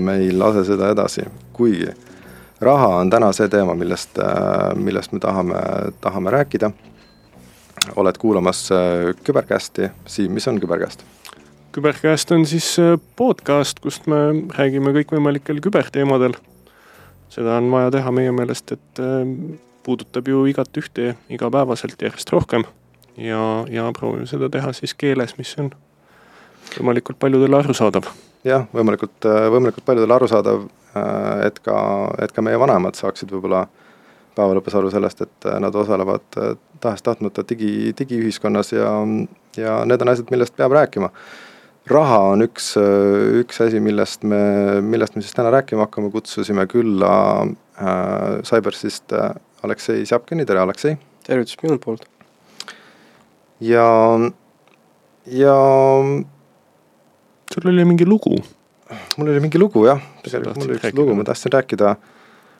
me ei lase seda edasi, kuigi raha on täna see teema, millest, äh, millest me tahame, tahame rääkida. oled kuulamas äh, Küberkästi, Siim, mis on Küberkäst? küberkäest on siis äh, podcast, kust me räägime kõikvõimalikel küberteemadel. seda on vaja teha meie meelest, et puudutab ju igat ühte igapäevaselt järjest rohkem. ja, ja proovime seda teha siis keeles, mis on võimalikult paljudele arusaadav. Jah, võimalikult, võimalikult paljudele arusaadav, äh, et ka, et ka meie vanemad saaksid võib-olla päeva lõpus aru sellest, et nad osalevad äh, tahes-tahtmata digi, digiühiskonnas ja, ja need on asjad, millest peab rääkima. raha on üks, üks asi, millest me, millest me siis täna rääkima hakkame, kutsusime külla äh, Cybersist äh, Aleksei Sjapkini, tere Aleksei! tervitus minu poolt! ja, ja sul oli mingi lugu. mul oli mingi lugu jah, tegelikult mul oli üks lugu, ma tahtsin rääkida,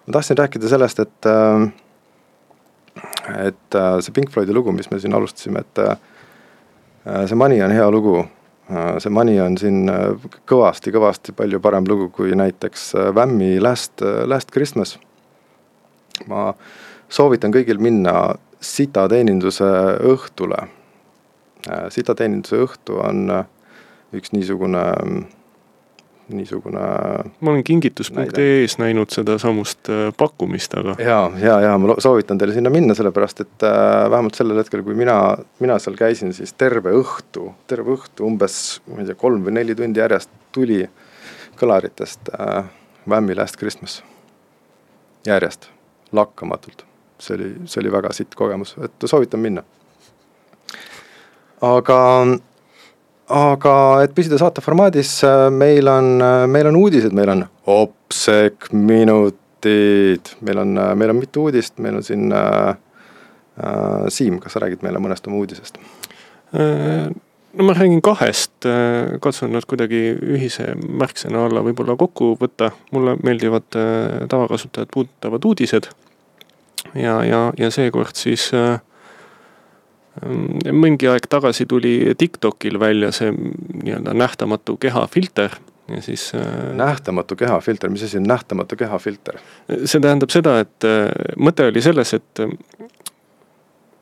ma tahtsin rääkida sellest, et äh, et äh, see Pink Floydi lugu, mis me siin alustasime, et äh, see Money on hea lugu. see Money on siin kõvasti-kõvasti palju parem lugu kui näiteks Whammi Last, Last Christmas. ma soovitan kõigil minna sitateeninduse õhtule. sitateeninduse õhtu on äh, üks niisugune, niisugune ma olen kingitus.ee-s näinud sedasamust äh, pakkumist, aga ja, ja, ja ma soovitan teile sinna minna, sellepärast et äh, vähemalt sellel hetkel, kui mina, mina seal käisin, siis terve õhtu, terve õhtu umbes, ma ei tea, kolm või neli tundi järjest tuli kõlaritest äh, Whammi Last Christmas. järjest, lakkamatult. see oli, see oli väga sitt kogemus, et soovitan minna. aga aga et püsida saate formaadis, äh, meil on, äh, meil on uudised, meil on Opsec minutid, meil on, äh, meil on mitu uudist, meil on siin äh,, Siim, kas sa räägid meile mõnest oma uudisest? no ma räägin kahest, katsun nad kuidagi ühise märksõna alla võib-olla kokku võtta, mulle meeldivad tavakasutajat puudutavad uudised. ja, ja, ja seekord siis äh, mingi aeg tagasi tuli TikTokil välja see nii-öelda nähtamatu keha filter ja siis. Äh, nähtamatu keha filter, mis asi on nähtamatu keha filter? see tähendab seda, et äh, mõte oli selles, et äh,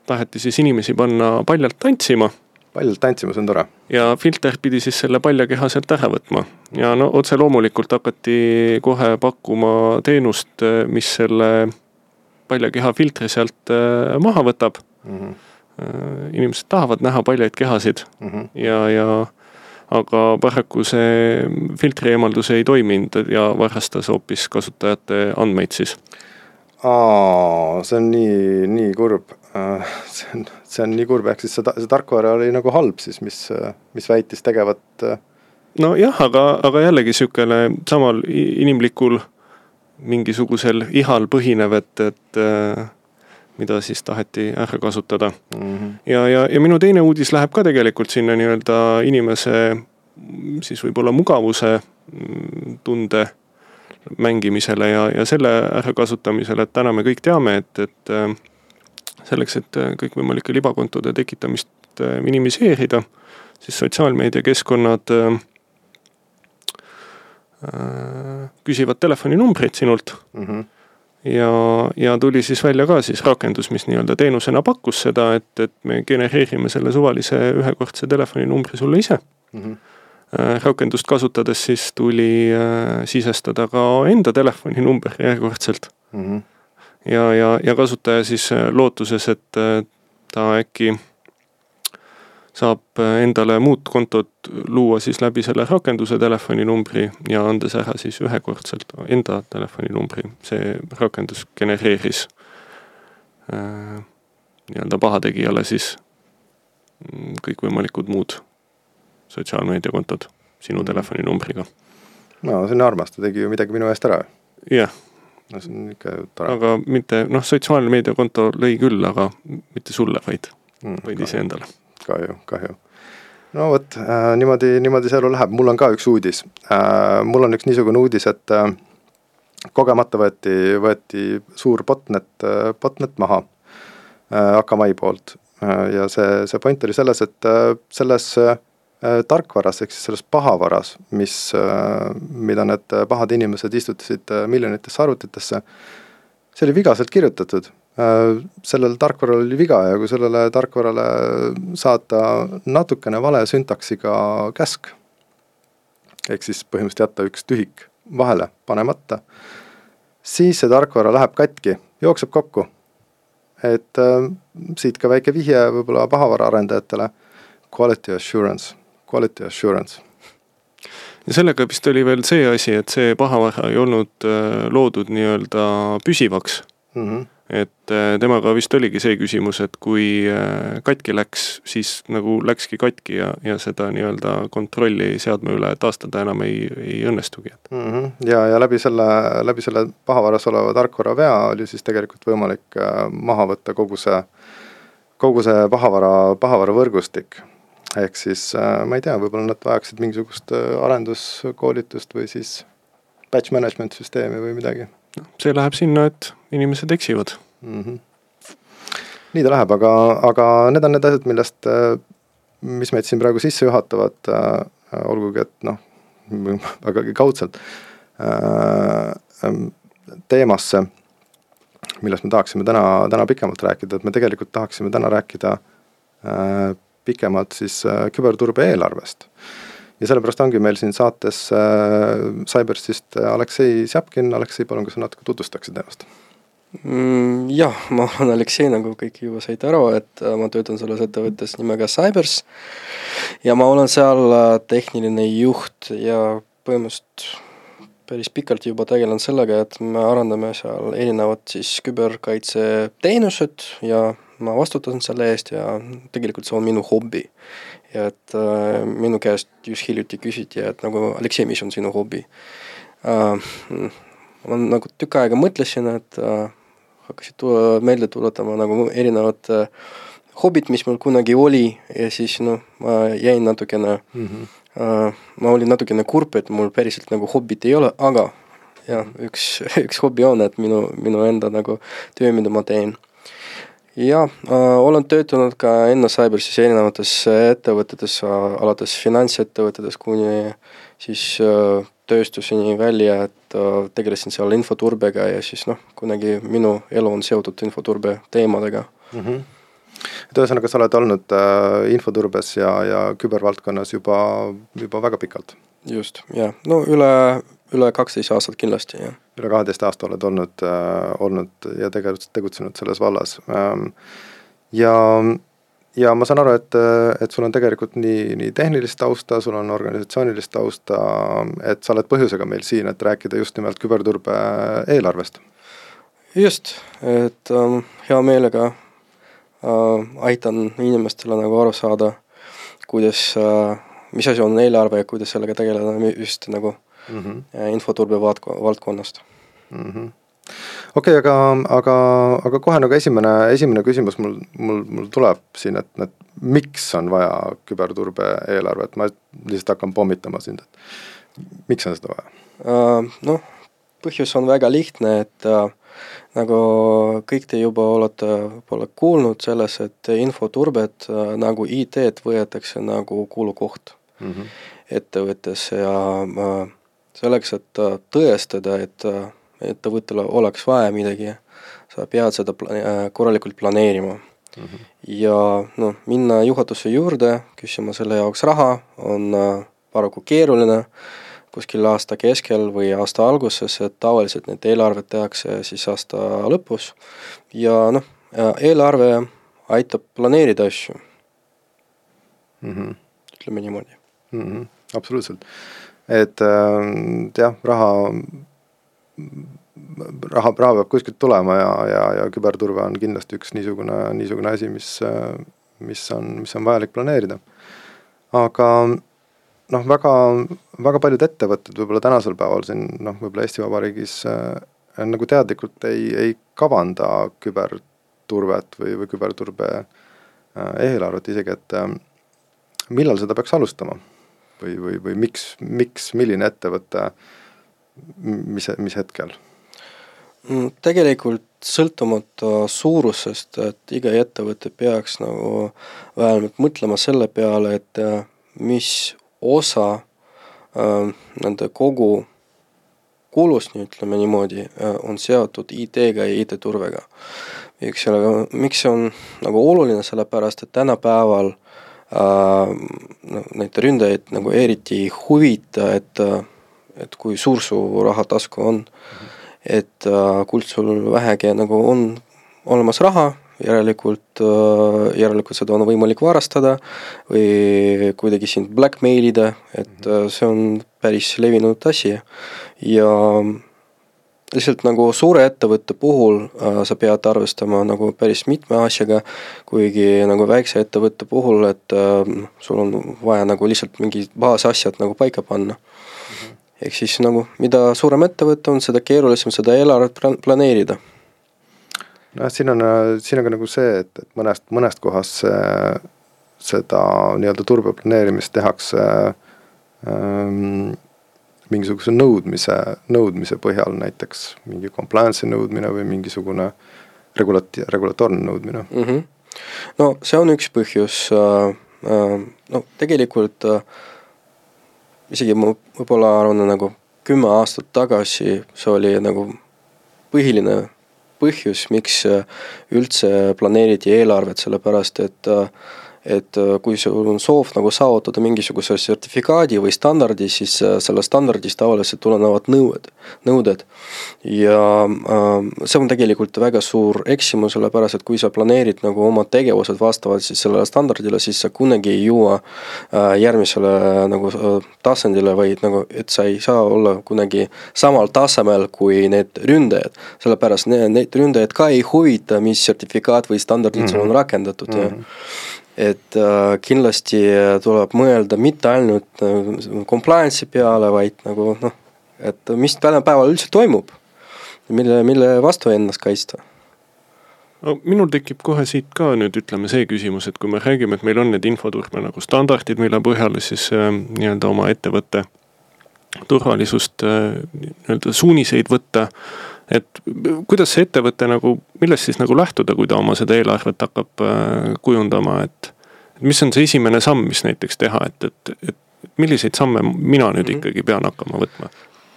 taheti siis inimesi panna paljalt tantsima. paljalt tantsima, see on tore. ja filter pidi siis selle palja keha sealt ära võtma ja no otse loomulikult hakati kohe pakkuma teenust, mis selle palja keha filtri sealt maha võtab mm. -hmm inimesed tahavad näha paljaid kehasid mm -hmm. ja, ja aga paraku see filtri eemaldus ei toiminud ja varastas hoopis kasutajate andmeid siis. Aa, see on nii, nii kurb. Äh, see on, see on nii kurb, ehk siis see, see tarkvara oli nagu halb siis, mis, mis väitis tegevat. Äh, nojah, aga, aga jällegi sihukene samal inimlikul mingisugusel ihal põhinev, et, et mida siis taheti ära kasutada mm. -hmm. ja, ja, ja minu teine uudis läheb ka tegelikult sinna nii-öelda inimese siis võib-olla mugavuse mm, tunde mängimisele ja, ja selle ärakasutamisele, et täna me kõik teame, et, et äh, selleks, et äh, kõikvõimalike libakontode tekitamist äh, minimiseerida, siis sotsiaalmeediakeskkonnad küsivad telefoninumbreid sinult mm. -hmm ja, ja tuli siis välja ka siis rakendus, mis nii-öelda teenusena pakkus seda, et, et me genereerime selle suvalise ühekordse telefoninumbri sulle ise mm. -hmm. rakendust kasutades siis tuli äh, sisestada ka enda telefoninumber järjekordselt mm. -hmm. ja, ja, ja kasutaja siis äh, lootuses, et ta äkki saab endale muud kontot luua siis läbi selle rakenduse telefoninumbri ja andes ära siis ühekordselt enda telefoninumbri. see rakendus genereeris äh, nii-öelda pahategijale siis mm, kõikvõimalikud muud sotsiaalmeediakontod sinu telefoninumbriga. no see on armas, ta tegi ju midagi minu eest ära. jah. no see on ikka tore. aga mitte, noh, sotsiaalmeediakonto lõi küll, aga mitte sulle, vaid mm,, vaid iseendale kahju, kahju. no vot äh,, niimoodi, niimoodi see elu läheb, mul on ka üks uudis äh,. mul on üks niisugune uudis, et äh, kogemata võeti, võeti suur botnet äh,, botnet maha äh, Akamai poolt äh, ja see, see point oli selles, et äh, selles äh, tarkvaras ehk siis selles pahavaras, mis, mida need pahad inimesed istutasid miljonitesse arvutitesse, see oli vigaselt kirjutatud sellel tarkvaral oli viga ja kui sellele tarkvarale saata natukene vale süntaksiga käsk, ehk siis põhimõtteliselt jätta üks tühik vahele panemata, siis see tarkvara läheb katki, jookseb kokku. et äh, siit ka väike vihje võib-olla pahavara arendajatele, quality assurance, quality assurance ja sellega vist oli veel see asi, et see pahavara ei olnud äh, loodud nii-öelda püsivaks mm. -hmm et äh, temaga vist oligi see küsimus, et kui äh, katki läks, siis nagu läkski katki ja, ja seda nii-öelda kontrolli seadme üle taastada enam ei, ei õnnestugi mm. -hmm. ja, ja läbi selle, läbi selle pahavaras oleva tarkvara vea oli siis tegelikult võimalik äh, maha võtta kogu see, kogu see pahavara, pahavara võrgustik. ehk siis ma ei tea, võib-olla nad vajaksid mingisugust arenduskoolitust või siis batch management süsteemi või midagi see läheb sinna, et inimesed eksivad mm. -hmm. nii ta läheb, aga, aga need on need asjad, millest, äh, mis meid siin praegu sisse juhatavad, äh, olgugi et noh, vägagi kaudselt äh, ähm, teemasse, millest me tahaksime täna, täna pikemalt rääkida, et me tegelikult tahaksime täna rääkida pikemalt siis küberturbe eelarvest ja sellepärast ongi meil siin saates äh, Cybersist Aleksei Sjapkin, Aleksei, palun, kas sa natuke tutvustaksid ennast? Mm,? Jah, ma olen Aleksei, nagu kõik juba said aru, et äh, ma töötan selles ettevõttes nimega Cybers. Ja ma olen seal äh, tehniline juht ja põhimõtteliselt päris pikalt juba tegelen sellega, et me arendame seal erinevad siis küberkaitseteenused ja ma vastutan selle eest ja tegelikult see on minu hobi ja et äh, minu käest just hiljuti küsiti, et nagu Aleksei, mis on sinu hobi äh,? ma nagu tükk aega mõtlesin, et äh, hakkasid tuua, meelde tuletama nagu erinevad äh, hobid, mis mul kunagi oli ja siis noh, ma jäin natukene mm, -hmm. äh, ma olin natukene kurb, et mul päriselt nagu hobit ei ole, aga jah, üks, üks hobi on, et minu, minu enda nagu töö, mida ma teen jah äh,, olen töötanud ka enne Cybersis erinevates ettevõtetes, alates finantsettevõtetes kuni siis äh, tööstuseni välja, et äh, tegelesin seal infoturbega ja siis noh, kunagi minu elu on seotud infoturbe teemadega mm. -hmm et ühesõnaga, sa oled olnud äh, infoturbes ja, ja kübervaldkonnas juba, juba väga pikalt? just, jah, no üle, üle kaksteist aastat kindlasti, jah üle kaheteist aasta oled olnud äh,, olnud ja tegelikult tegutsenud selles vallas ähm,. ja, ja ma saan aru, et, et sul on tegelikult nii, nii tehnilist tausta, sul on organisatsioonilist tausta, et sa oled põhjusega meil siin, et rääkida just nimelt küberturbe eelarvest. just, et ähm, hea meelega äh, aitan inimestele nagu aru saada, kuidas äh,, mis asi on eelarve ja kuidas sellega tegeleda just nagu mm -hmm. infoturbe valdkonnast mm -hmm okei okay,, aga, aga, aga kohe nagu esimene, esimene küsimus mul, mul, mul tuleb siin, et, et miks on vaja küberturbe eelarvet, ma lihtsalt hakkan pommitama sind, et miks on seda vaja uh,? Noh, põhjus on väga lihtne, et uh, nagu kõik te juba olete võib-olla kuulnud selles, et infoturbet uh, nagu IT-d võetakse nagu kulukoht mm -hmm. ettevõttes ja uh, selleks, et tõestada, et ettevõttel oleks vaja midagi, sa pead seda pla-, äh, korralikult planeerima mm. -hmm. ja noh, minna juhatuse juurde, küsima selle jaoks raha, on äh, paraku keeruline, kuskil aasta keskel või aasta alguses, et tavaliselt need eelarved tehakse siis aasta lõpus ja noh, eelarve aitab planeerida asju mm. -hmm. ütleme niimoodi mm. -hmm. absoluutselt, et äh, jah, raha raha, raha peab kuskilt tulema ja, ja, ja küberturve on kindlasti üks niisugune, niisugune asi, mis, mis on, mis on vajalik planeerida. aga noh, väga, väga paljud ettevõtted võib-olla tänasel päeval siin noh, võib-olla Eesti Vabariigis äh, nagu teadlikult ei, ei kavanda küberturvet või, või küberturbe äh, eelarvet isegi, et äh, millal seda peaks alustama? Või, või, või miks, miks, milline ettevõte, mis, mis hetkel? Mm, tegelikult sõltumata suurusest, et iga ettevõte peaks nagu vähemalt mõtlema selle peale, et äh, mis osa äh, nende kogu kulust, ütleme niimoodi, äh, on seotud IT-ga ja IT-turvega. eks ole, miks see on nagu oluline, sellepärast et tänapäeval äh, neid ründajaid nagu eriti ei huvita, et, et kui suur su rahatasku on. et äh, kuld sul vähegi nagu on olemas raha, järelikult, äh, järelikult seda on võimalik varastada või kuidagi sind blackmail ida, et äh, see on päris levinud asi. ja lihtsalt nagu suure ettevõtte puhul äh, sa pead arvestama nagu päris mitme asjaga, kuigi nagu väikse ettevõtte puhul, et äh, sul on vaja nagu lihtsalt mingid baasasjad nagu paika panna mm. -hmm. ehk siis nagu mida suurem ettevõte on, seda keerulisem seda eelarvet planeerida noh, siin on, siin on ka nagu see, et, et mõnest, mõnest kohast see, seda nii-öelda turbe planeerimist tehakse ähm, mingisuguse nõudmise, nõudmise põhjal, näiteks mingi compliance'i nõudmine või mingisugune regulat-, regulatoorne nõudmine mm. -hmm. no see on üks põhjus äh,, äh, no tegelikult äh, isegi ma võib-olla arvan, nagu kümme aastat tagasi see oli nagu põhiline põhjus, miks üldse planeeriti eelarvet, sellepärast et äh, et äh, kui sul on soov nagu saavutada mingisuguse sertifikaadi või standardi, siis äh, sellest standardist tavaliselt tulenevad nõuded, nõuded. ja äh, see on tegelikult väga suur eksimus, sellepärast et kui sa planeerid nagu oma tegevused vastavalt siis sellele standardile, siis sa kunagi ei jõua järgmisele nagu tasandile, vaid nagu, et sa ei saa olla kunagi samal tasemel kui need ründajad. sellepärast need, neid ründajaid ka ei huvita, mis sertifikaat või standardid mm -hmm. sul on rakendatud mm -hmm. ja et äh, kindlasti tuleb mõelda mitte ainult äh, compliance'i peale, vaid nagu noh, et mis tänapäeval üldse toimub, mille, mille vastu ennast kaitsta no minul tekib kohe siit ka nüüd ütleme see küsimus, et kui me räägime, et meil on need infoturbe nagu standardid, mille põhjal siis äh, nii-öelda oma ettevõtte turvalisust äh, nii-öelda suuniseid võtta. Et kuidas see ettevõte nagu, millest siis nagu lähtuda, kui ta oma seda eelarvet hakkab äh, kujundama, et. mis on see esimene samm, mis näiteks teha, et, et, et milliseid samme mina nüüd mm -hmm. ikkagi pean hakkama võtma?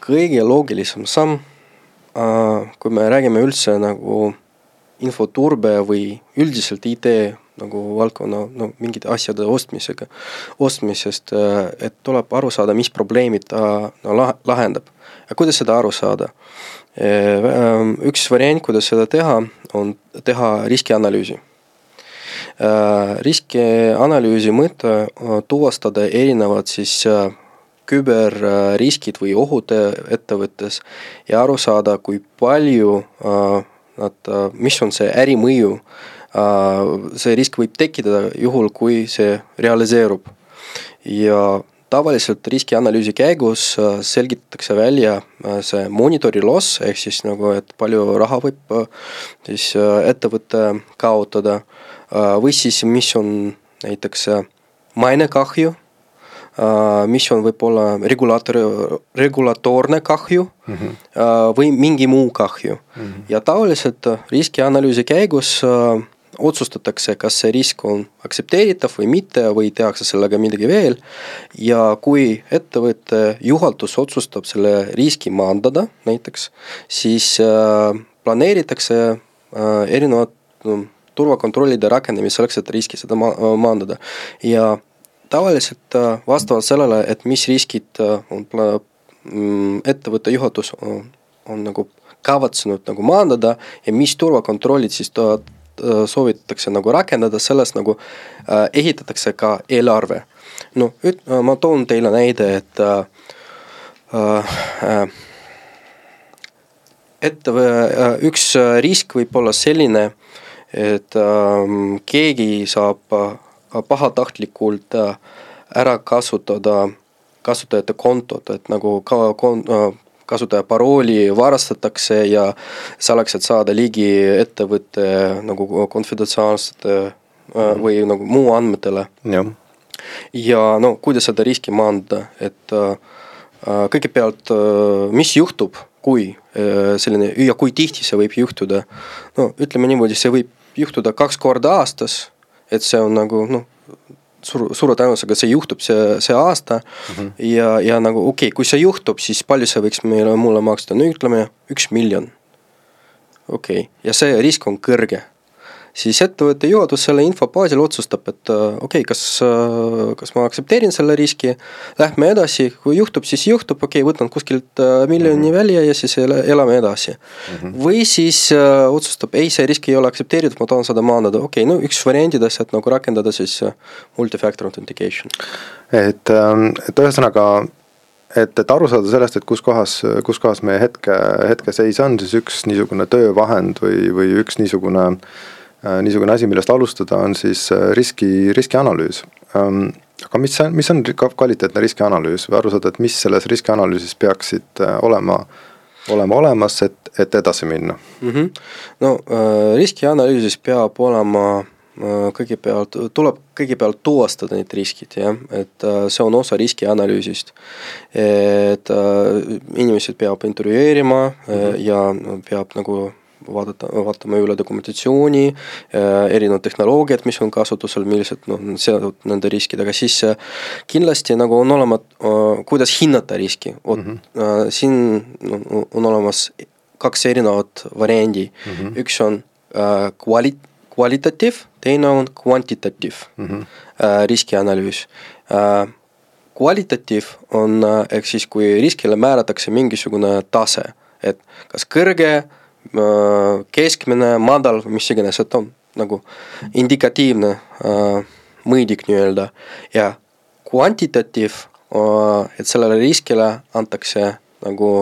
kõige loogilisem samm, äh, kui me räägime üldse nagu infoturbe või üldiselt IT nagu valdkonna no mingite asjade ostmisega, ostmisest, äh, et tuleb aru saada, mis probleemid ta no, lahendab. ja kuidas seda aru saada? Ähm, üks variant, kuidas seda teha, on teha riskianalüüsi. Äh, riskianalüüsi mõte äh, tuvastada erinevad siis äh, küberriskid või ohud ettevõttes ja aru saada, kui palju nad, mis on see ärimõju. see risk võib tekkida juhul, kui see realiseerub. ja tavaliselt riskianalüüsi käigus äh, selgitatakse välja äh, see monitori loss ehk siis nagu, et palju raha võib äh, siis ettevõte kaotada või siis, mis on näiteks mainekahju, mis on võib-olla regulaator, regulatoorne kahju mm -hmm. või mingi muu kahju mm. -hmm. ja tavaliselt riskianalüüsi käigus otsustatakse, kas see risk on aktsepteeritav või mitte või tehakse sellega midagi veel. ja kui ettevõtte juhatus otsustab selle riski maandada näiteks, siis äh, planeeritakse äh, erinevad turvakontrollide rakendamist selleks, et riski seda ma maandada ja tavaliselt äh, vastavalt sellele, et mis riskid on mm, ettevõtte juhatus on, on nagu kavatsenud nagu maandada ja mis turvakontrollid siis Äh, soovitatakse nagu rakendada, sellest nagu äh, ehitatakse ka eelarve. noh, ma toon teile näide, et äh, äh, et äh, üks risk võib olla selline, et äh, keegi saab äh, pahatahtlikult äh, ära kasutada kasutajate kontot, et nagu ka kon-, kasutaja parooli varastatakse ja selleks, et saada ligi ettevõtte nagu konfidentsiaalsete mm. või nagu muu andmetele. ja no kuidas seda riski maandada, et äh, kõigepealt, mis juhtub, kui selline ja kui tihti see võib juhtuda. no ütleme niimoodi, see võib juhtuda kaks korda aastas, et see on nagu noh, suur, suure tõenäosusega see juhtub see, see aasta mm. -hmm. ja, ja nagu okei okay,, kui see juhtub, siis palju see võiks meile, mulle maksta, no ütleme üks miljon. okei okay., ja see risk on kõrge siis ettevõtte juhatus selle info baasil otsustab, et äh, okei okay,, kas, äh, kas ma aktsepteerin selle riski, lähme edasi, kui juhtub, siis juhtub, okei okay,, võtan kuskilt äh, miljoni mm -hmm. välja ja siis elame edasi mm. -hmm. või siis äh, otsustab, ei, see risk ei ole aktsepteeritud, ma tahan seda maandada, okei okay,, no üks variantidest, et nagu rakendada siis multi-factor authentication. et, ähm, et ühesõnaga et, et aru saada sellest, et kus kohas, kus kohas meie hetke, hetkeseis on, siis üks niisugune töövahend või, või üks niisugune Äh, niisugune asi, millest alustada, on siis äh, riski, riskianalüüs. Ähm, aga mis on, mis on kvaliteetne riskianalüüs või aru saada, et mis selles riskianalüüsis peaksid äh, olema, olema olemas, et, et edasi minna mm? -hmm. no äh, riskianalüüsis peab olema äh, kõigepealt, tuleb kõigepealt tuvastada need riskid, jah, et äh, see on osa riskianalüüsist. et äh, inimesed peab intervjueerima mm -hmm. ja peab nagu vaadata, vaatame üle dokumentatsiooni, äh, erinevad tehnoloogiad, mis on kasutusel, millised noh, on seotud nende riskidega, siis kindlasti nagu on olemas, äh, kuidas hinnata riski, vot mm -hmm. siin no, on olemas kaks erinevat variandi mm, -hmm. üks on kvali-, kvalitatiiv, teine on kvantitatiiv mm -hmm. riskianalüüs kvalitatiiv on, ehk siis kui riskile määratakse mingisugune tase, et kas kõrge Äh, keskmine, madal, mis iganes, et on nagu indikatiivne äh, mõõdik nii-öelda ja kvantitatiiv, äh, et sellele riskile antakse nagu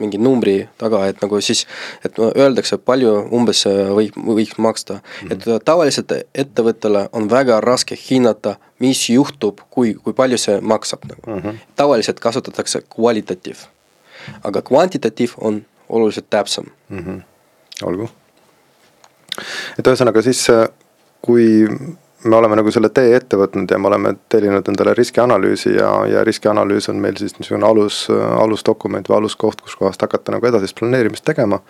mingi numbri taga, et nagu siis, et öeldakse, palju umbes võib, võiks maksta mm. -hmm. et tavaliselt ettevõttele on väga raske hinnata, mis juhtub, kui, kui palju see maksab nagu mm. -hmm. tavaliselt kasutatakse kvalitatiiv, aga kvantitatiiv on oluliselt täpsem mm. -hmm olgu. et ühesõnaga siis, äh, kui me oleme nagu selle tee ette võtnud ja me oleme tellinud endale riskianalüüsi ja, ja riskianalüüs on meil siis niisugune alus, alusdokument või aluskoht, kuskohast hakata nagu edasist planeerimist tegema.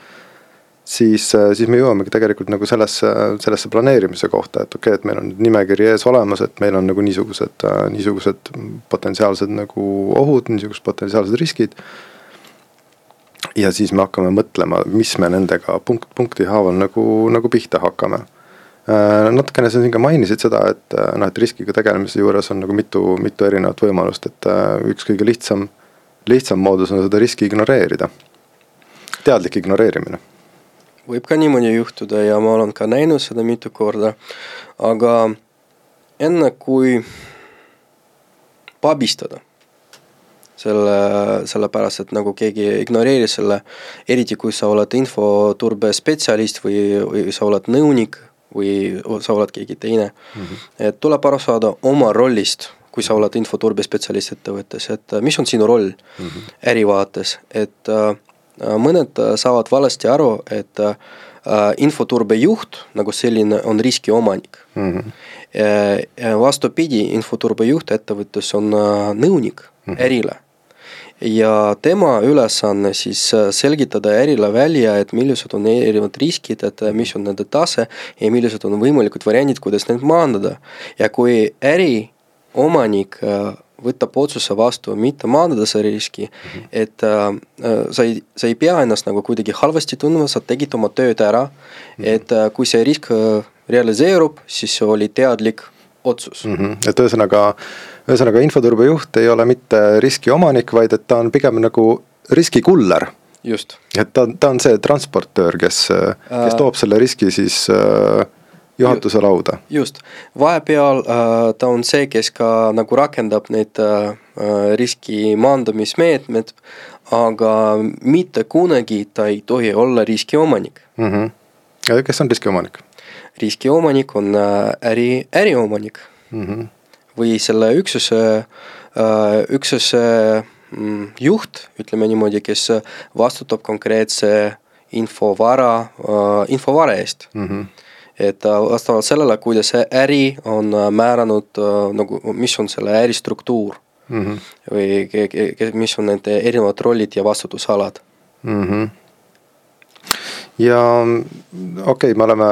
siis, äh, siis me jõuamegi tegelikult nagu sellesse, sellesse planeerimise kohta, et okei okay,, et meil on nüüd nimekiri ees olemas, et meil on nagu niisugused, äh, niisugused potentsiaalsed nagu ohud, niisugused potentsiaalsed riskid ja siis me hakkame mõtlema, mis me nendega punkt punkti haaval nagu, nagu pihta hakkame. Äh, natukene sa siin ka mainisid seda, et äh, noh, et riskiga tegelemise juures on nagu mitu, mitu erinevat võimalust, et äh, üks kõige lihtsam, lihtsam moodus on seda riski ignoreerida. teadlik ignoreerimine. võib ka niimoodi juhtuda ja ma olen ka näinud seda mitu korda, aga enne kui pabistada selle, sellepärast et nagu keegi ignoreeris selle, eriti kui sa oled infoturbespetsialist või, või sa oled nõunik või sa oled keegi teine mm. -hmm. et tuleb aru saada oma rollist, kui sa oled infoturbespetsialist ettevõttes, et mis on sinu roll mm -hmm. ärivaates, et äh, mõned saavad valesti aru, et äh, infoturbe juht nagu selline on riskiomanik mm. -hmm. vastupidi, infoturbe juht ettevõttes on äh, nõunik mm -hmm. ärile ja tema ülesanne siis äh, selgitada ärile välja, et millised on erinevad riskid, et äh, mis on nende tase ja millised on võimalikud variandid, kuidas neid maandada. ja kui äriomanik äh, võtab otsuse vastu mitte maandada seda riski mm, -hmm. et äh, sa ei, sa ei pea ennast nagu kuidagi halvasti tundma, sa tegid oma tööd ära mm, -hmm. et äh, kui see risk realiseerub, siis see oli teadlik otsus mm. -hmm. et ühesõnaga äh, ühesõnaga infoturbejuht ei ole mitte riskiomanik, vaid et ta on pigem nagu riskikuller. just. et ta, ta on see transportöör, kes, kes toob selle riski siis äh, juhatuse lauda. just, vahepeal äh, ta on see, kes ka nagu rakendab neid äh, riski maandamismeetmed, aga mitte kunagi ta ei tohi olla riskiomanik mm. -hmm. kes on riskiomanik? riskiomanik on äh, äri, äriomanik mm. -hmm või selle üksuse, äh, üksuse mm, juht, ütleme niimoodi, kes vastutab konkreetse infovara, äh, infovara eest mm. -hmm et äh, vastavalt sellele, kuidas see äri on määranud nagu, mis on selle äri struktuur mm -hmm. või mis on nende erinevad rollid ja vastutusalad mm. -hmm. Ja okei okay,, me oleme,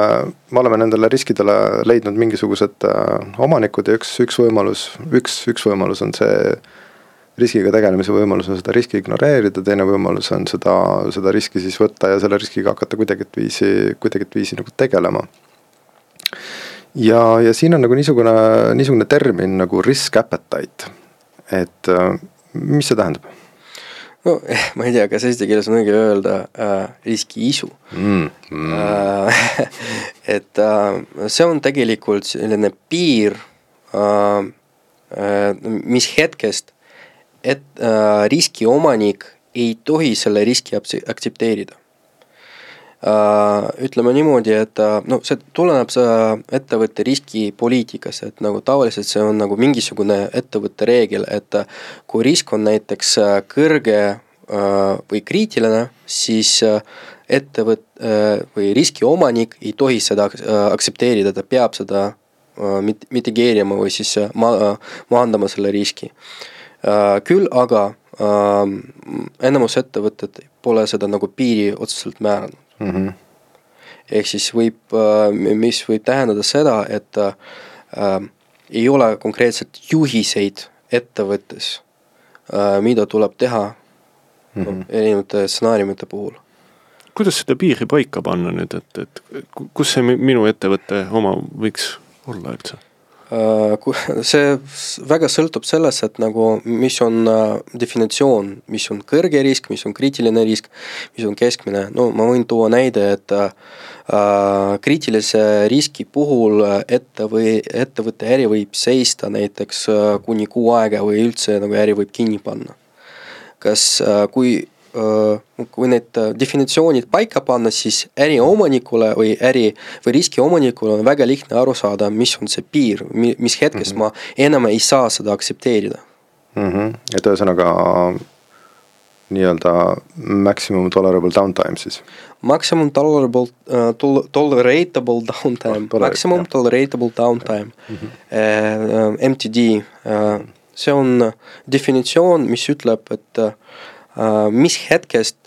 me oleme nendele riskidele leidnud mingisugused omanikud ja üks, üks võimalus, üks, üks võimalus on see riskiga tegelemise võimalus on seda riski ignoreerida, teine võimalus on seda, seda riski siis võtta ja selle riskiga hakata kuidagiviisi, kuidagiviisi nagu tegelema. ja, ja siin on nagu niisugune, niisugune termin nagu risk appetite, et mis see tähendab? No eh, ma ei tea, kas eesti keeles on õige öelda äh, riskiisu mm,. Mm. Äh, et äh, see on tegelikult selline piir äh,, äh, mis hetkest et äh, riski omanik ei tohi selle riski aktsepteerida. Ütleme niimoodi, et äh, no see tuleneb see ettevõtte riskipoliitikast, et nagu tavaliselt see on nagu mingisugune ettevõtte reegel, et äh, kui risk on näiteks äh, kõrge äh, või kriitiline, siis äh, ettevõt- äh, või riski omanik ei tohi seda äh, aktsepteerida, ta peab seda mit-, mitigeerima või siis ma-, maandama selle riski. Äh, küll aga äh, enamus ettevõtted pole seda nagu piiri otseselt määranud mm. -hmm. ehk siis võib, äh, mis võib tähendada seda, et äh, ei ole konkreetselt juhiseid ettevõttes äh,, mida tuleb teha mm -hmm. erinevate stsenaariumite puhul kuidas seda piiri paika panna nüüd, et, et kus see minu ettevõtte oma võiks olla üldse? Äh, see väga sõltub sellest, et nagu mis on äh, definitsioon, mis on kõrge risk, mis on kriitiline risk, mis on keskmine, no ma võin tuua näide, et äh, kriitilise riski puhul ette või ettevõtte äri võib seista näiteks äh, kuni kuu aega või üldse nagu äri võib kinni panna. kas äh,, kui kui need definitsioonid paika panna, siis äriomanikule või äri või riskiomanikule on väga lihtne aru saada, mis on see piir, mis hetkest mm -hmm. ma enam ei saa seda aktsepteerida mm. -hmm. et ühesõnaga nii-öelda maximum tolerable downtime siis? Maximum tolerable uh,, tol-, toleratable downtime oh,, maximum jah. toleratable downtime mm, -hmm. uh, MTD uh,, see on definitsioon, mis ütleb, et uh, Äh, mis hetkest,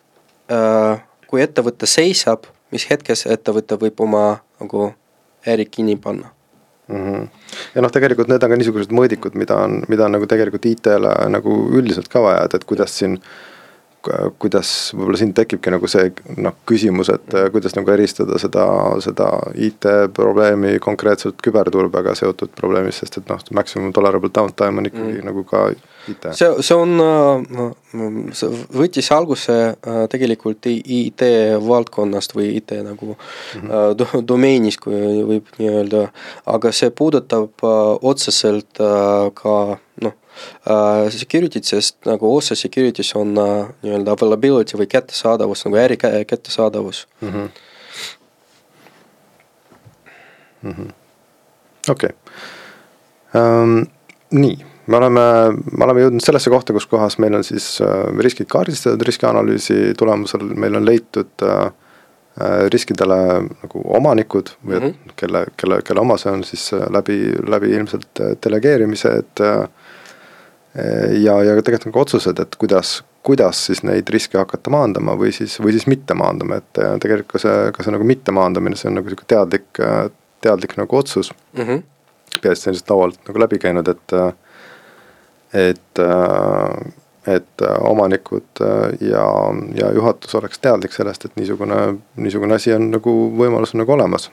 äh, kui ettevõte seisab, mis hetkes ettevõte võib oma nagu äri kinni panna mm. -hmm. ja noh, tegelikult need on ka niisugused mõõdikud, mida on, mida on nagu tegelikult IT-le nagu üldiselt ka vaja, et, et kuidas siin kuidas võib-olla siin tekibki nagu see noh, küsimus, et kuidas nagu eristada seda, seda IT-probleemi konkreetselt küberturbega seotud probleemist, sest et noh, maximum tolerable downtime on ikkagi mm. nagu ka IT. see, see on, äh, see võttis alguse äh, tegelikult IT valdkonnast või IT nagu mm -hmm. domeenis, kui võib nii öelda, aga see puudutab otseselt ka noh, security't, sest nagu osa security's on nii-öelda availability või kättesaadavus nagu äri kättesaadavus mm. -hmm. Mm -hmm. okei okay. um,, nii me oleme, me oleme jõudnud sellesse kohta, kus kohas meil on siis äh, riskid kaardistatud, riskianalüüsi tulemusel meil on leitud äh, äh, riskidele nagu omanikud või mm -hmm. kelle, kelle, kelle oma see on siis läbi, läbi ilmselt delegeerimise, et ja, ja tegelikult on ka otsused, et kuidas, kuidas siis neid riske hakata maandama või siis, või siis mitte maandama, et tegelikult ka see, ka see nagu mitte maandamine, see on nagu sihuke teadlik, teadlik nagu otsus mm. -hmm. peaasi sellisest laualt nagu läbi käinud, et et, äh, et äh, omanikud äh, ja, ja juhatus oleks teadlik sellest, et niisugune, niisugune asi on nagu võimalus on nagu olemas.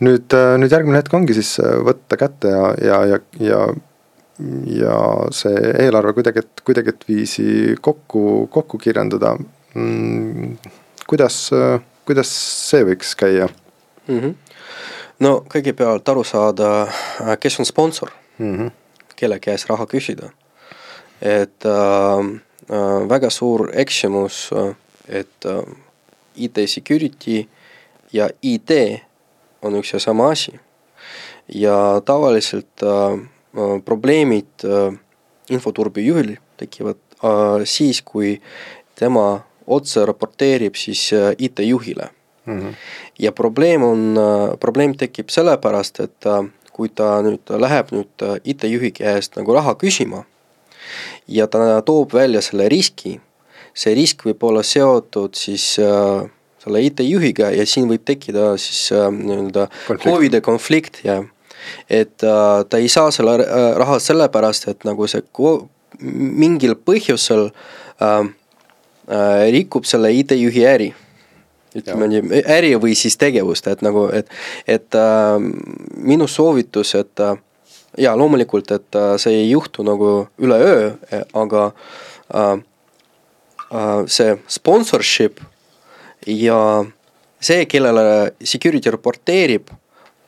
nüüd, nüüd järgmine hetk ongi siis võtta kätte ja, ja, ja, ja ja see eelarve kuidagi, kuidagiviisi kokku, kokku kirjandada mm,. kuidas, kuidas see võiks käia mm? -hmm. no kõigepealt aru saada, kes on sponsor mm. -hmm kelle käest raha küsida. et äh, äh, väga suur eksimus, äh, et äh, IT security ja IT on üks ja sama asi. ja tavaliselt äh, äh, probleemid äh, infoturbe juhil tekivad äh, siis, kui tema otse raporteerib siis äh, IT-juhile mm. -hmm. ja probleem on äh,, probleem tekib sellepärast, et äh, kui ta nüüd läheb nüüd äh, IT-juhi käest nagu raha küsima ja ta toob välja selle riski, see risk võib olla seotud siis äh, selle IT-juhiga ja siin võib tekkida siis äh, nii-öelda huvide konflikt ja et äh, ta ei saa selle äh, raha sellepärast, et nagu see mingil põhjusel äh, rikub selle IT-juhi äri ütleme nii, äri või siis tegevust, et nagu, et, et äh, minu soovitus, et äh, jaa, loomulikult, et äh, see ei juhtu nagu üleöö, aga äh, äh, see sponsorship ja see, kellele security raporteerib,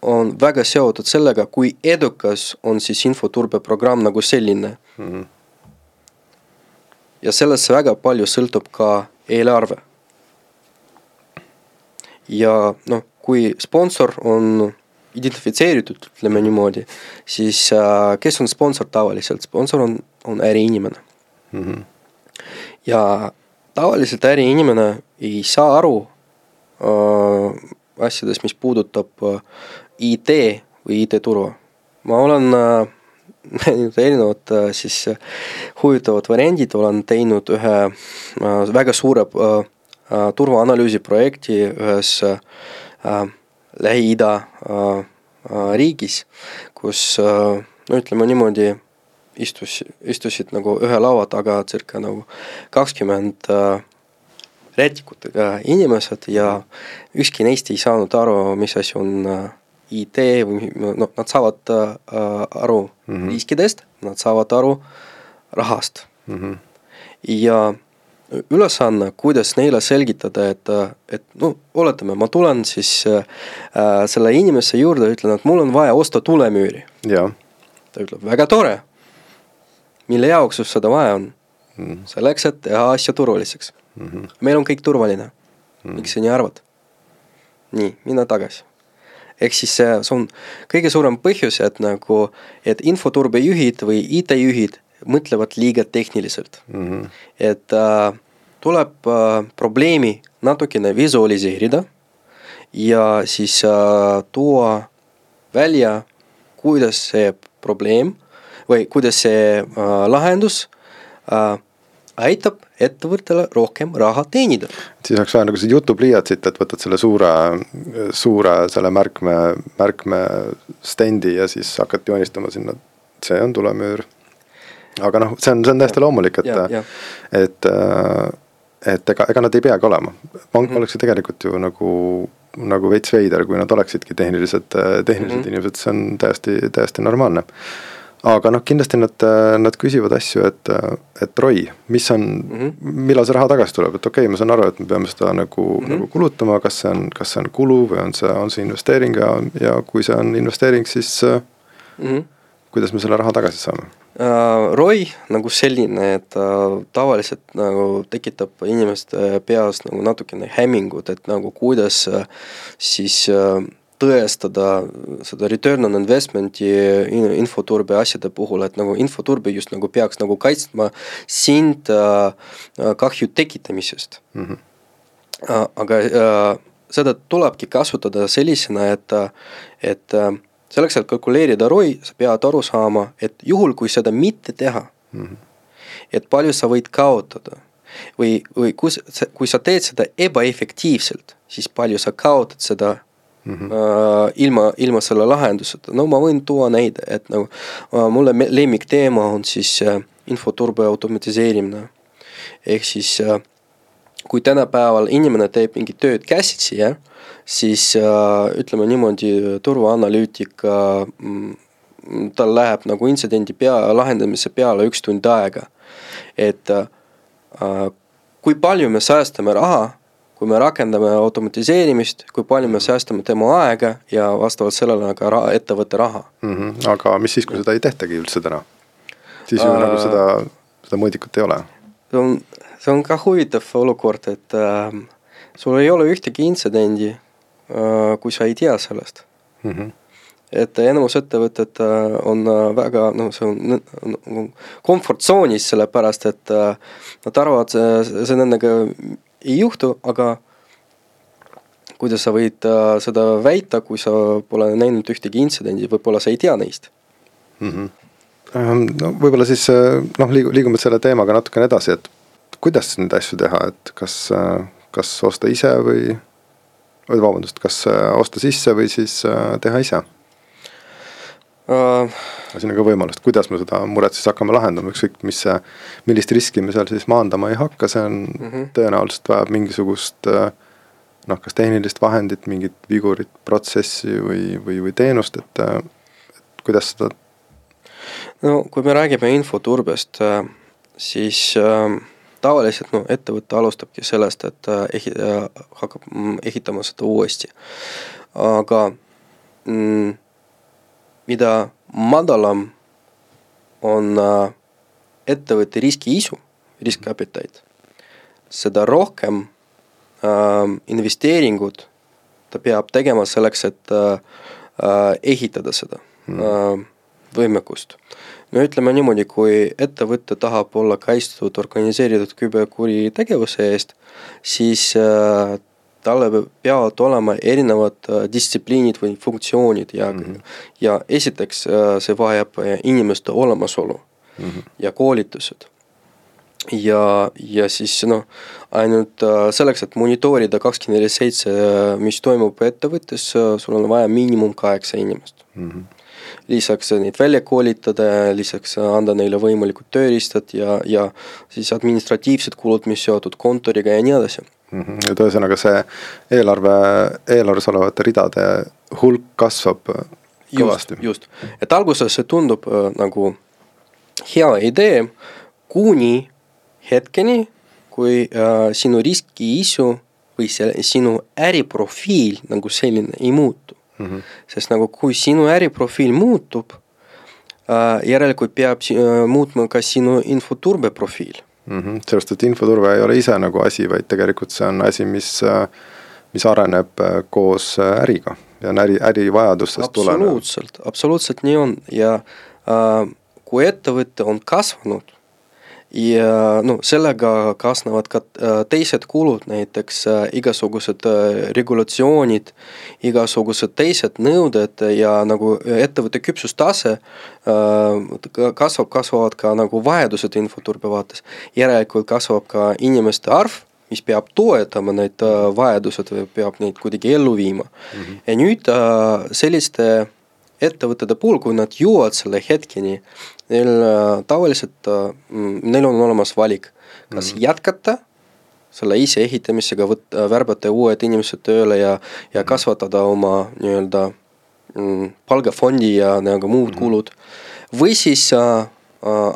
on väga seotud sellega, kui edukas on siis infoturbeprogramm nagu selline mm. -hmm. ja sellest väga palju sõltub ka eelarve ja noh, kui sponsor on identifitseeritud, ütleme niimoodi, siis äh, kes on sponsor tavaliselt, sponsor on, on äriinimene mm. -hmm. ja tavaliselt äriinimene ei saa aru äh, asjadest, mis puudutab äh, IT või IT-turva. ma olen äh, erinevad äh, siis äh, huvitavad variandid, olen teinud ühe äh, väga suure Äh, turvaanalüüsi projekti ühes äh, Lähi-Ida äh, riigis, kus no ütleme niimoodi, istus, istusid nagu ühe laua taga circa nagu kakskümmend rätikutega inimesed ja ükski neist ei saanud aru, mis asi on IT või noh, nad saavad aru mm -hmm. riskidest, nad saavad aru rahast mm. -hmm. ja ülesanne, kuidas neile selgitada, et, et no oletame, ma tulen siis äh, selle inimese juurde, ütlen, et mul on vaja osta tulemüüri. ta ütleb, väga tore. mille jaoks sul seda vaja on mm.? selleks, et teha asja turvaliseks mm. -hmm. meil on kõik turvaline mm.. miks sa nii arvad? nii, mine tagasi. ehk siis see, see on kõige suurem põhjus, et nagu, et infoturbejuhid või IT-juhid mõtlevad liiga tehniliselt mm. -hmm. et äh, tuleb äh, probleemi natukene visualiseerida ja siis äh, tuua välja, kuidas see probleem või kuidas see äh, lahendus äh, aitab ettevõttele rohkem raha teenida. siis oleks vaja nagu see jutupliiatsit, et võtad selle suure, suure selle märkme, märkme stendi ja siis hakkad joonistama sinna, see on tulemüür aga noh, see on, see on täiesti loomulik, et, et, et ega, ega nad ei peagi olema. pank mm -hmm. oleks ju tegelikult ju nagu, nagu veits veider, kui nad oleksidki tehnilised, tehnilised mm -hmm. inimesed, see on täiesti, täiesti normaalne. aga noh, kindlasti nad, nad küsivad asju, et, et Roy, mis on mm, -hmm. millal see raha tagasi tuleb, et okei okay,, ma saan aru, et me peame seda nagu mm, -hmm. nagu kulutama, kas see on, kas see on kulu või on see, on see investeering ja, ja kui see on investeering, siis mm -hmm. kuidas me selle raha tagasi saame Äh, ROI nagu selline, et ta tavaliselt nagu tekitab inimeste peas nagu natukene hämmingut, et nagu kuidas äh, siis äh, tõestada seda return on investment'i infoturbe asjade puhul, et nagu infoturbe just nagu peaks nagu kaitsma sind kahju tekitamisest mm. -hmm. aga seda tulebki kasutada sellisena, et, et selleks, et kalkuleerida ROI, sa pead aru saama, et juhul, kui seda mitte teha mm, -hmm. et palju sa võid kaotada või, või kus, kui sa teed seda ebaefektiivselt, siis palju sa kaotad seda mm -hmm. äh, ilma, ilma selle lahenduseta, no ma võin tuua näide, et nagu äh, mulle lemmikteema on siis äh, infoturbe automatiseerimine. ehk siis äh, kui tänapäeval inimene teeb mingit tööd käsitsi, jah siis äh, ütleme niimoodi, turvaanalüütika, mm, tal läheb nagu intsidendi pea, lahendamise peale üks tund aega. et äh, kui palju me säästame raha, kui me rakendame automatiseerimist, kui palju me säästame tema aega ja vastavalt sellele ka raha, ettevõtte raha mm. -hmm. aga mis siis, kui seda ei tehtagi üldse täna? siis ju äh, nagu seda, seda mõõdikut ei ole. see on, see on ka huvitav olukord, et äh, sul ei ole ühtegi intsidendi kui sa ei tea sellest mm. -hmm. et enamus ettevõtted äh, on äh, väga, noh, see on, on comfort zone'is, sellepärast et nad arvavad, see nendega ei juhtu, aga kuidas sa võid seda väita, kui sa pole näinud ühtegi intsidenti, võib-olla sa ei tea neist mm. -hmm. no võib-olla siis noh, liigu-, liigume selle teemaga natukene edasi, et kuidas neid asju teha, et kas, kas osta ise või, või vabandust, kas osta sisse või siis teha ise uh,? siin on ka võimalus, kuidas me seda muret siis hakkame lahendama, ükskõik mis see, millist riski me seal siis maandama ei hakka, see on mm -hmm. tõenäoliselt vajab mingisugust noh, kas tehnilist vahendit, mingit vigurit, protsessi või, või, või teenust, et, et kuidas seda no kui me räägime infoturbest, äh, siis äh, tavaliselt no ettevõte alustabki sellest, et äh, ehi- äh,, hakkab mm, ehitama seda uuesti. aga mm, mida madalam on äh, ettevõtte riskiisu, riskkapitalid, seda rohkem äh, investeeringud ta peab tegema selleks, et äh ehitada seda mm. äh, võimekust. No ütleme niimoodi, kui ettevõte tahab olla kaitstud organiseeritud küberkuritegevuse eest, siis äh, talle peavad olema erinevad äh, distsipliinid või funktsioonid ja mm, -hmm. ja esiteks äh, see vajab inimeste olemasolu mm -hmm. ja koolitused ja, ja siis noh, ainult selleks, et monitoorida kakskümmend neli seitse, mis toimub ettevõttes, sul on vaja miinimum kaheksa inimest mm. -hmm lisaks neid välja koolitada, lisaks anda neile võimalikud tööriistad ja, ja siis administratiivsed kulud, mis seotud kontoriga ja nii edasi mm. -hmm. et ühesõnaga see eelarve, eelarves olevate ridade hulk kasvab kõvasti. just, et alguses see tundub äh, nagu hea idee, kuni hetkeni, kui äh, sinu riskiisu või see sinu äriprofiil nagu selline ei muutu mm. -hmm. sest nagu kui sinu äriprofiil muutub äh,, järelikult peab äh, muutma ka sinu infoturbe profiil mm. -hmm. sellepärast, et infoturve ei ole ise nagu asi, vaid tegelikult see on asi, mis, äh, mis areneb koos äriga ja on äri, ärivajadustest tulenev. absoluutselt, absoluutselt nii on ja äh, kui ettevõte on kasvanud ja no sellega kaasnevad ka äh, teised kulud, näiteks äh, igasugused äh, regulatsioonid, igasugused teised nõuded ja nagu ettevõtte küpsustase kasvab, kasvavad ka nagu vajadused infoturbe vaates. järelikult kasvab ka inimeste arv, mis peab toetama need vajadused või peab neid kuidagi ellu viima mm. -hmm. ja nüüd selliste ettevõtete puhul, kui nad jõuavad selle hetkeni, neil äh, tavaliselt, äh, mm, neil on olemas valik, kas mm -hmm. jätkata selle ise ehitamisega, võtta, äh, värbata uued inimesed tööle ja, ja kasvatada oma nii-öelda mm, palgafondi ja nagu muud mm -hmm. kulud. või siis äh,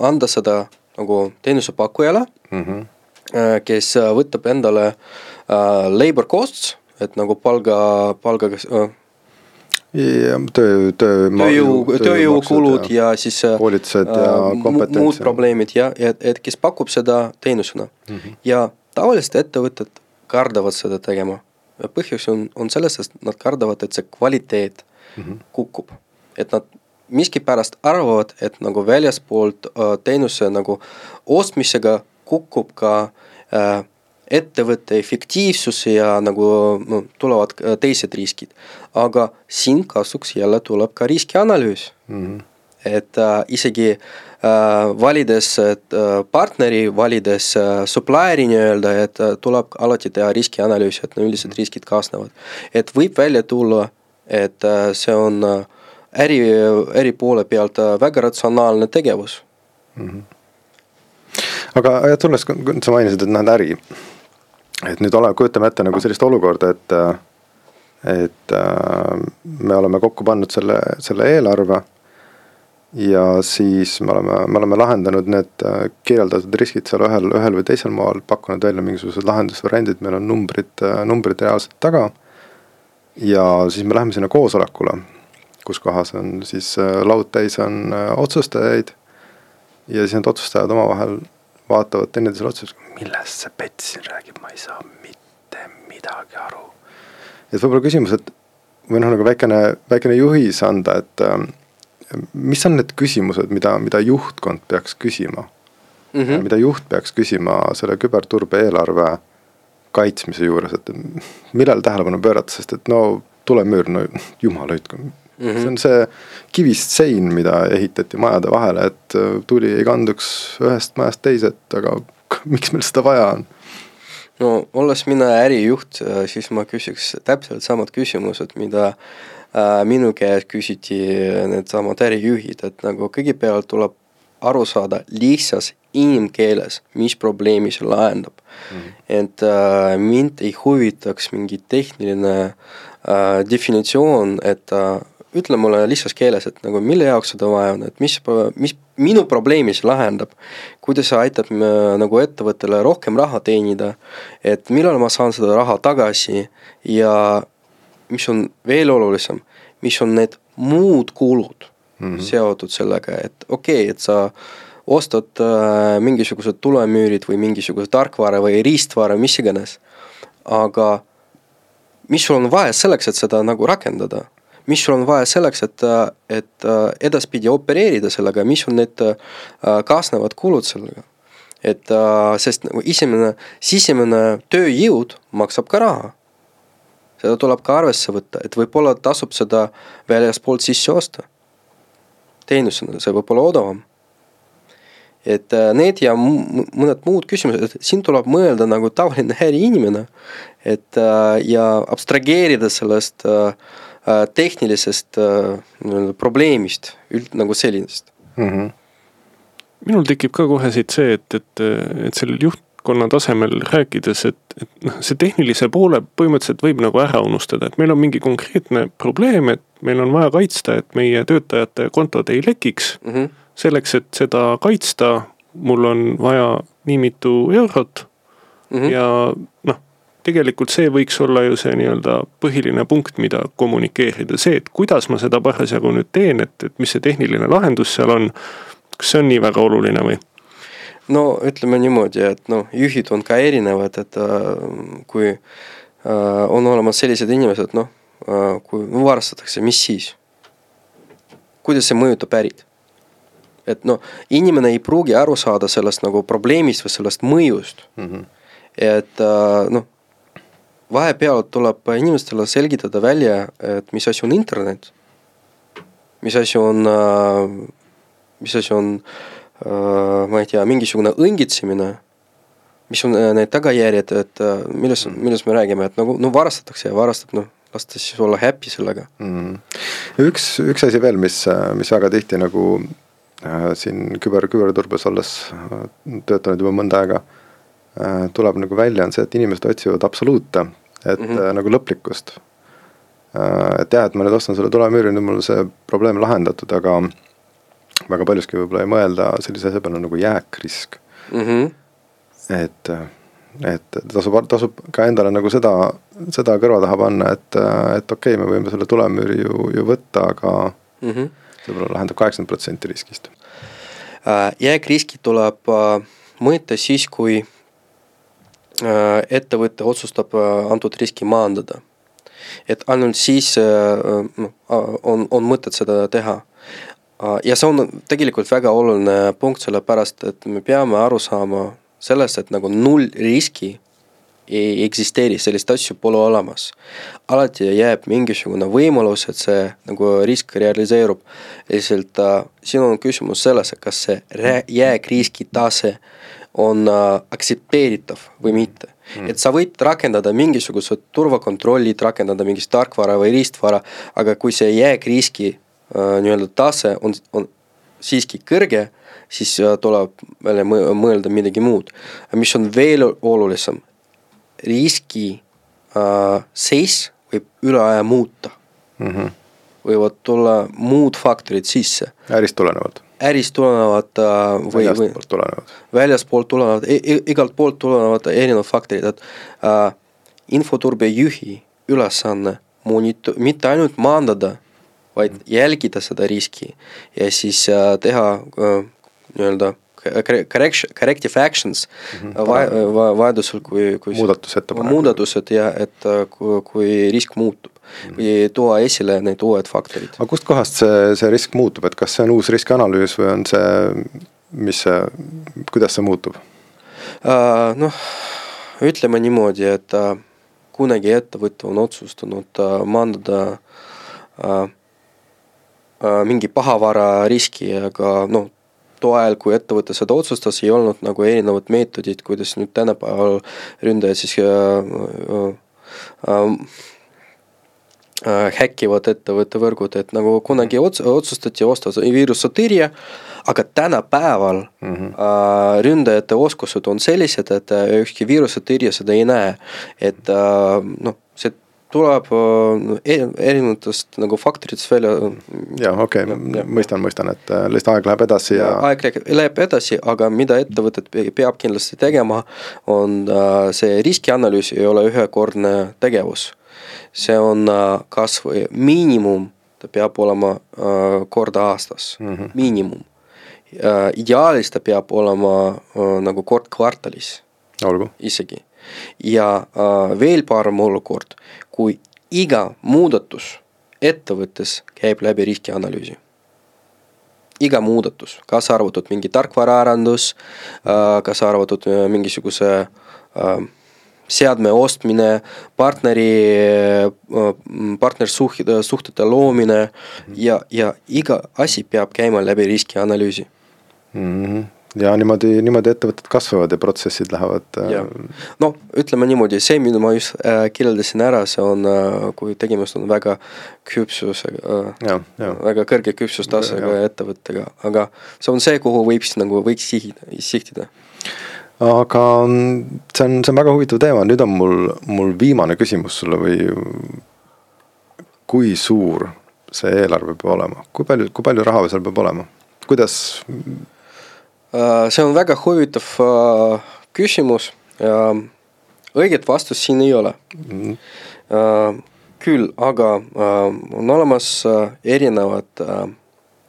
anda seda nagu teenusepakkujale mm, -hmm. äh, kes võtab endale äh, labor costs, et nagu palga, palgaga äh, ja töö, töö. tööjõu, tööjõukulud ja, ja siis. Äh, koolitused ja äh, kompetents. muud probleemid ja, ja et kes pakub seda teenusena mm. -hmm. ja tavaliselt ettevõtted kardavad seda tegema. põhjus on, on selles, et nad kardavad, et see kvaliteet mm -hmm. kukub. et nad miskipärast arvavad, et nagu väljaspoolt äh, teenuse nagu ostmisega kukub ka äh, ettevõtte efektiivsus ja nagu no, tulevad teised riskid. aga siin kasuks jälle tuleb ka riskianalüüs mm. -hmm. et äh, isegi äh, valides äh, partneri, valides äh, supplier'i nii-öelda, et äh, tuleb alati teha riskianalüüs, et no üldised riskid kaasnevad. et võib välja tulla, et äh, see on äh, äri, äri poole pealt äh, väga ratsionaalne tegevus mm. -hmm aga ja tulles, sa mainisid, et näed äri, et nüüd ole, kujutame ette nagu sellist olukorda, et, et äh, me oleme kokku pannud selle, selle eelarve. ja siis me oleme, me oleme lahendanud need äh, kirjeldatud riskid seal ühel, ühel või teisel moel, pakkunud välja mingisugused lahendusvariandid, meil on numbrid, äh, numbrid reaalselt taga. ja siis me läheme sinna koosolekule, kus kohas on siis laud täis on otsustajaid. ja siis need otsustajad omavahel vaatavad teineteisele otsa, millest see Pets siin räägib, ma ei saa mitte midagi aru. et võib-olla küsimus, et või noh, nagu väikene, väikene juhis anda, et äh, mis on need küsimused, mida, mida juhtkond peaks küsima mm? -hmm. mida juht peaks küsima selle küberturbe eelarve kaitsmise juures, et millele tähelepanu pöörata, sest et no tulemüür, no jumal hoidku mm. -hmm. see on see kivist sein, mida ehitati majade vahele, et äh, tuli ei kanduks ühest majast teise, et aga miks meil seda vaja on? no olles mina ärijuht, siis ma küsiks täpselt samad küsimused, mida äh, minu käest küsiti needsamad ärijuhid, et nagu kõigepealt tuleb aru saada lihtsas inimkeeles, mis probleemi see lahendab mm. -hmm. et äh, mind ei huvitaks mingi tehniline äh, definitsioon, et äh, ütle mulle lihtsas keeles, et nagu mille jaoks seda vaja on, et mis, mis minu probleemi see lahendab. kuidas see aitab äh, nagu ettevõttele rohkem raha teenida, et millal ma saan seda raha tagasi ja mis on veel olulisem, mis on need muud kulud mm -hmm. seotud sellega, et okei okay,, et sa ostad äh, mingisugused tulemüürid või mingisuguse tarkvara või riistvara, mis iganes. aga mis sul on vaja selleks, et seda nagu rakendada? Mis sul on vaja selleks, et, et äh, edaspidi opereerida sellega, mis on need äh, kaasnevad kulud sellega? et äh, sest nagu esimene, sisemine tööjõud maksab ka raha seda tuleb ka arvesse võtta, et võib-olla tasub seda väljaspoolt sisse osta teenusena, see võib olla odavam. et need ja mõned muud küsimused, siin tuleb mõelda nagu tavaline äriinimene, et ja abstrageerida sellest äh, tehnilisest nii-öelda probleemist, üld- nagu sellisest mm. -hmm. minul tekib ka kohe siit see, et, et, et sellel juht, juhtkonna tasemel rääkides, et, et noh, see tehnilise poole põhimõtteliselt võib nagu ära unustada, et meil on mingi konkreetne probleem, et meil on vaja kaitsta, et meie töötajate kontod ei lekiks mm. -hmm. selleks, et seda kaitsta, mul on vaja nii mitu eurot mm -hmm. ja noh, tegelikult see võiks olla ju see nii-öelda põhiline punkt, mida kommunikeerida, see, et kuidas ma seda parasjagu nüüd teen, et, et mis see tehniline lahendus seal on. kas see on nii väga oluline või? no ütleme niimoodi, et noh, juhid on ka erinevad, et äh, kui äh, on olemas sellised inimesed, noh äh,, kui varastatakse, mis siis? kuidas see mõjutab ärid? et noh, inimene ei pruugi aru saada sellest nagu probleemist või sellest mõjust mm. -hmm. et äh, noh, vahepeal tuleb inimestele selgitada välja, et mis asi on internet, mis asi on äh,, mis asi on äh, ma ei tea, mingisugune õngitsemine, mis on äh, need tagajärjed, et millest, mm. millest me räägime, et nagu no varastatakse ja varastab, noh, las ta siis olla happy sellega mm.. üks, üks asi veel, mis, mis väga tihti nagu äh, siin küber, küberturbes olles töötanud juba mõnda aega äh,, tuleb nagu välja, on see, et inimesed otsivad absoluute, et mm -hmm. äh, nagu lõplikkust äh,. et jah, et ma nüüd ostan selle tulemüüri, nüüd mul see probleem lahendatud, aga väga paljuski võib-olla ei mõelda sellise asja peale nagu jääkrisk mm. -hmm. et, et tasub, tasub ka endale nagu seda, seda kõrva taha panna, et, et okei okay,, me võime selle tulemüüri ju, ju võtta, aga mm -hmm. see võib-olla lahendab kaheksakümmend protsenti riskist. Äh, jääkriski tuleb äh, mõõta siis, kui äh, ettevõte otsustab antud riski maandada. et ainult siis on, on mõtet seda teha ja see on tegelikult väga oluline punkt, sellepärast et me peame aru saama sellest, et nagu null riski ei eksisteeri, sellist asju pole olemas. alati jääb mingisugune võimalus, et see nagu risk realiseerub. lihtsalt äh, siin on küsimus selles, kas see jääkriski tase on äh, aktsepteeritav või mitte mm.. et sa võid rakendada mingisugused turvakontrollid, rakendada mingit tarkvara või riistvara, aga kui see jääkriski Äh, nii-öelda tase on, on siiski kõrge, siis äh, tuleb välja mõelda midagi muud. mis on veel olulisem, riski äh, seis võib üle aja muuta mm. -hmm. võivad tulla muud faktorid sisse. ärist tulenevad? Ärist tulenevad äh, või, või tulenevad. väljaspoolt tulenevad, igalt poolt tulenevad erinevad faktorid, et äh, infoturbejuhi ülesanne monito-, mitte ainult maandada vaid jälgida seda riski ja siis äh, teha äh, nii-öelda correction, corrective actions mm -hmm. va, va, vajadusel, kui, kui muudatusettepanekud. muudatused ja et äh, kui, kui risk muutub mm. Või tuua esile need uued faktorid. aga kustkohast see, see risk muutub, et kas see on uus riskianalüüs või on see, mis see, kuidas see muutub uh,? Noh, ütleme niimoodi, et uh, kunagi ettevõte on otsustanud uh, maandada uh, Äh, mingi pahavara riski, aga noh, toel, kui ettevõte seda otsustas, ei olnud nagu erinevad meetodid, kuidas nüüd tänapäeval ründajad siis äh, äh, äh, häkkivad ettevõtte võrgud, et nagu kunagi ots-, otsustati osta viirusetõrje, aga tänapäeval mm -hmm. äh, ründajate oskused on sellised, et ükski viirusetõrje seda ei näe. et äh, noh, see tuleb äh, erinevatest nagu faktoritest välja. ja okei okay., mõistan, mõistan, et äh, lihtsalt aeg läheb edasi ja, ja. aeg läheb edasi, aga mida ettevõtet peab kindlasti tegema, on äh, see riskianalüüs ei ole ühekordne tegevus. See on kasvõi miinimum, ta peab olema kord aastas mm, -hmm. miinimum. ideaalis ta peab olema nagu kord kvartalis. olgu. isegi ja veel parem olukord, kui iga muudatus ettevõttes käib läbi riskianalüüsi. iga muudatus, kaasa arvatud mingi tarkvaraarendus, äh, kaasa arvatud äh, mingisuguse äh, seadme ostmine, partneri, partnersuhte, suhtete loomine ja, ja iga asi peab käima läbi riskianalüüsi mm. -hmm ja niimoodi, niimoodi ettevõtted kasvavad ja protsessid lähevad. Äh, no ütleme niimoodi, see, mida ma just äh, kirjeldasin ära, see on äh,, kui tegemist on väga küpsusega äh,, väga kõrge küpsustasega ettevõttega, aga see on see, kuhu võib siis nagu võiks sihida, sihtida aga mm, see on, see on väga huvitav teema, nüüd on mul, mul viimane küsimus sulle või kui suur see eelarve peab olema, kui palju, kui palju raha seal peab olema, kuidas? Äh, see on väga huvitav äh, küsimus. Ja õiget vastust siin ei ole. Mm. -hmm. küll, aga on olemas erinevad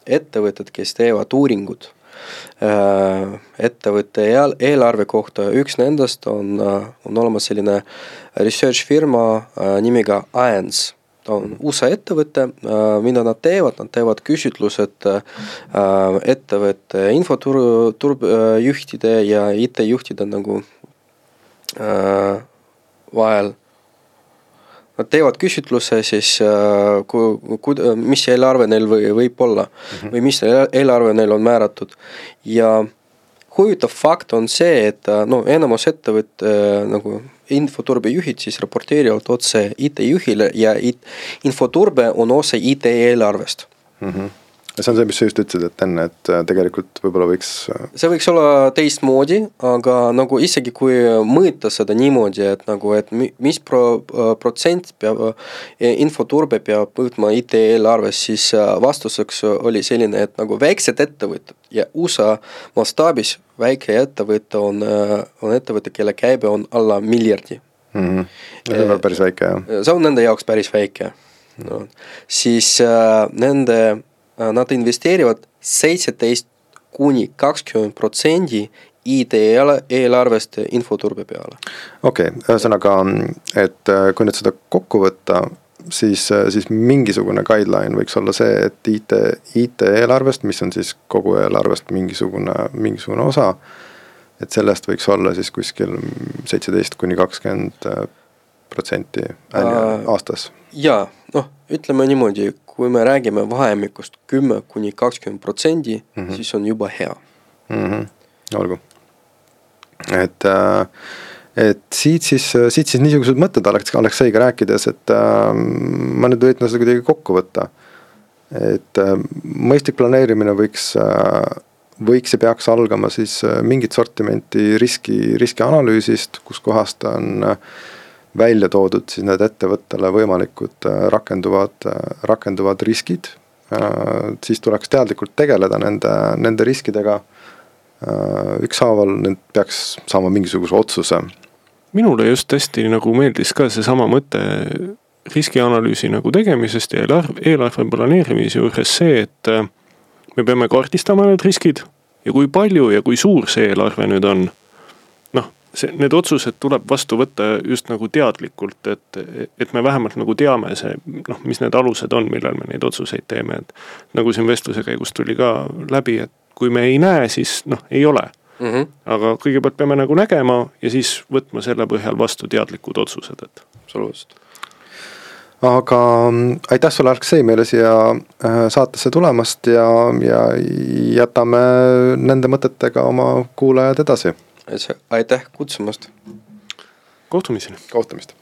ettevõtted, kes teevad uuringud ettevõtte eelarve kohta, üks nendest on, on olemas selline research firma nimega AENS. Ta on USA ettevõte, äh, mida nad teevad, nad teevad küsitlused äh, ettevõtte infoturu, turbejuhtide ja IT-juhtide nagu äh, vahel. Nad teevad küsitluse siis, ku-, ku-, mis eelarve neil või, võib olla mm -hmm. või mis eelarve neil on määratud ja huvitav fakt on see, et no enamus ettevõtte nagu infoturbejuhid siis raporteerivad otse IT-juhile ja it, infoturbe on osa IT-eelarvest mm. -hmm see on see, mis sa just ütlesid, et enne, et äh, tegelikult võib-olla võiks. Äh, see võiks olla teistmoodi, aga nagu isegi kui mõõta seda niimoodi, et nagu, et mis pro-, äh, protsent peab, infoturbe peab võtma IT-eelarves, siis vastuseks oli selline, et nagu väiksed ettevõtted ja USA mastaabis väike ettevõte on, on ettevõte, kelle käibe on alla miljardi mm. -hmm. see on päris väike jah. see on nende jaoks päris väike no.. siis äh, nende nad investeerivad seitseteist kuni kakskümmend protsendi IT-eelarvest infoturbe peale. okei okay,, ühesõnaga, et äh, kui nüüd seda kokku võtta, siis, äh, siis mingisugune guideline võiks olla see, et IT, IT-eelarvest, mis on siis kogu eelarvest mingisugune, mingisugune osa, et sellest võiks olla siis kuskil seitseteist kuni kakskümmend äh, protsenti aastas. jaa, noh, ütleme niimoodi, kui me räägime vahemikust kümme kuni kakskümmend protsendi, mhm. siis on juba hea mm. -hmm. olgu, et äh, et siit siis, siit siis niisugused mõtted Aleks, Alekseiga rääkides, et äh, ma nüüd üritan seda kuidagi kokku võtta. et äh, mõistlik planeerimine võiks äh,, võiks ja peaks algama siis äh, mingit sortimenti riski, riskianalüüsist, kuskohast on äh, välja toodud siis need ettevõttele võimalikud äh, rakenduvad, äh, rakenduvad riskid äh,. siis tuleks teadlikult tegeleda nende, nende riskidega ükshaaval need peaks saama mingisuguse otsuse minule just hästi nagu meeldis ka seesama mõte riskianalüüsi nagu tegemisest ja eelarve, eelarve planeerimise juures see, et me peame kaardistama need riskid ja kui palju ja kui suur see eelarve nüüd on. See, need otsused tuleb vastu võtta just nagu teadlikult, et, et me vähemalt nagu teame see, noh, mis need alused on, millal me neid otsuseid teeme, et. nagu siin vestluse käigus tuli ka läbi, et kui me ei näe, siis noh, ei ole mm. -hmm. aga kõigepealt peame nagu nägema ja siis võtma selle põhjal vastu teadlikud otsused, et. absoluutselt. aga mm, aitäh sulle, Aleksei, meile siia äh, saatesse tulemast ja, ja jätame nende mõtetega oma kuulajad edasi. Aitäh kutsumast. kohtumiseni. kohtumist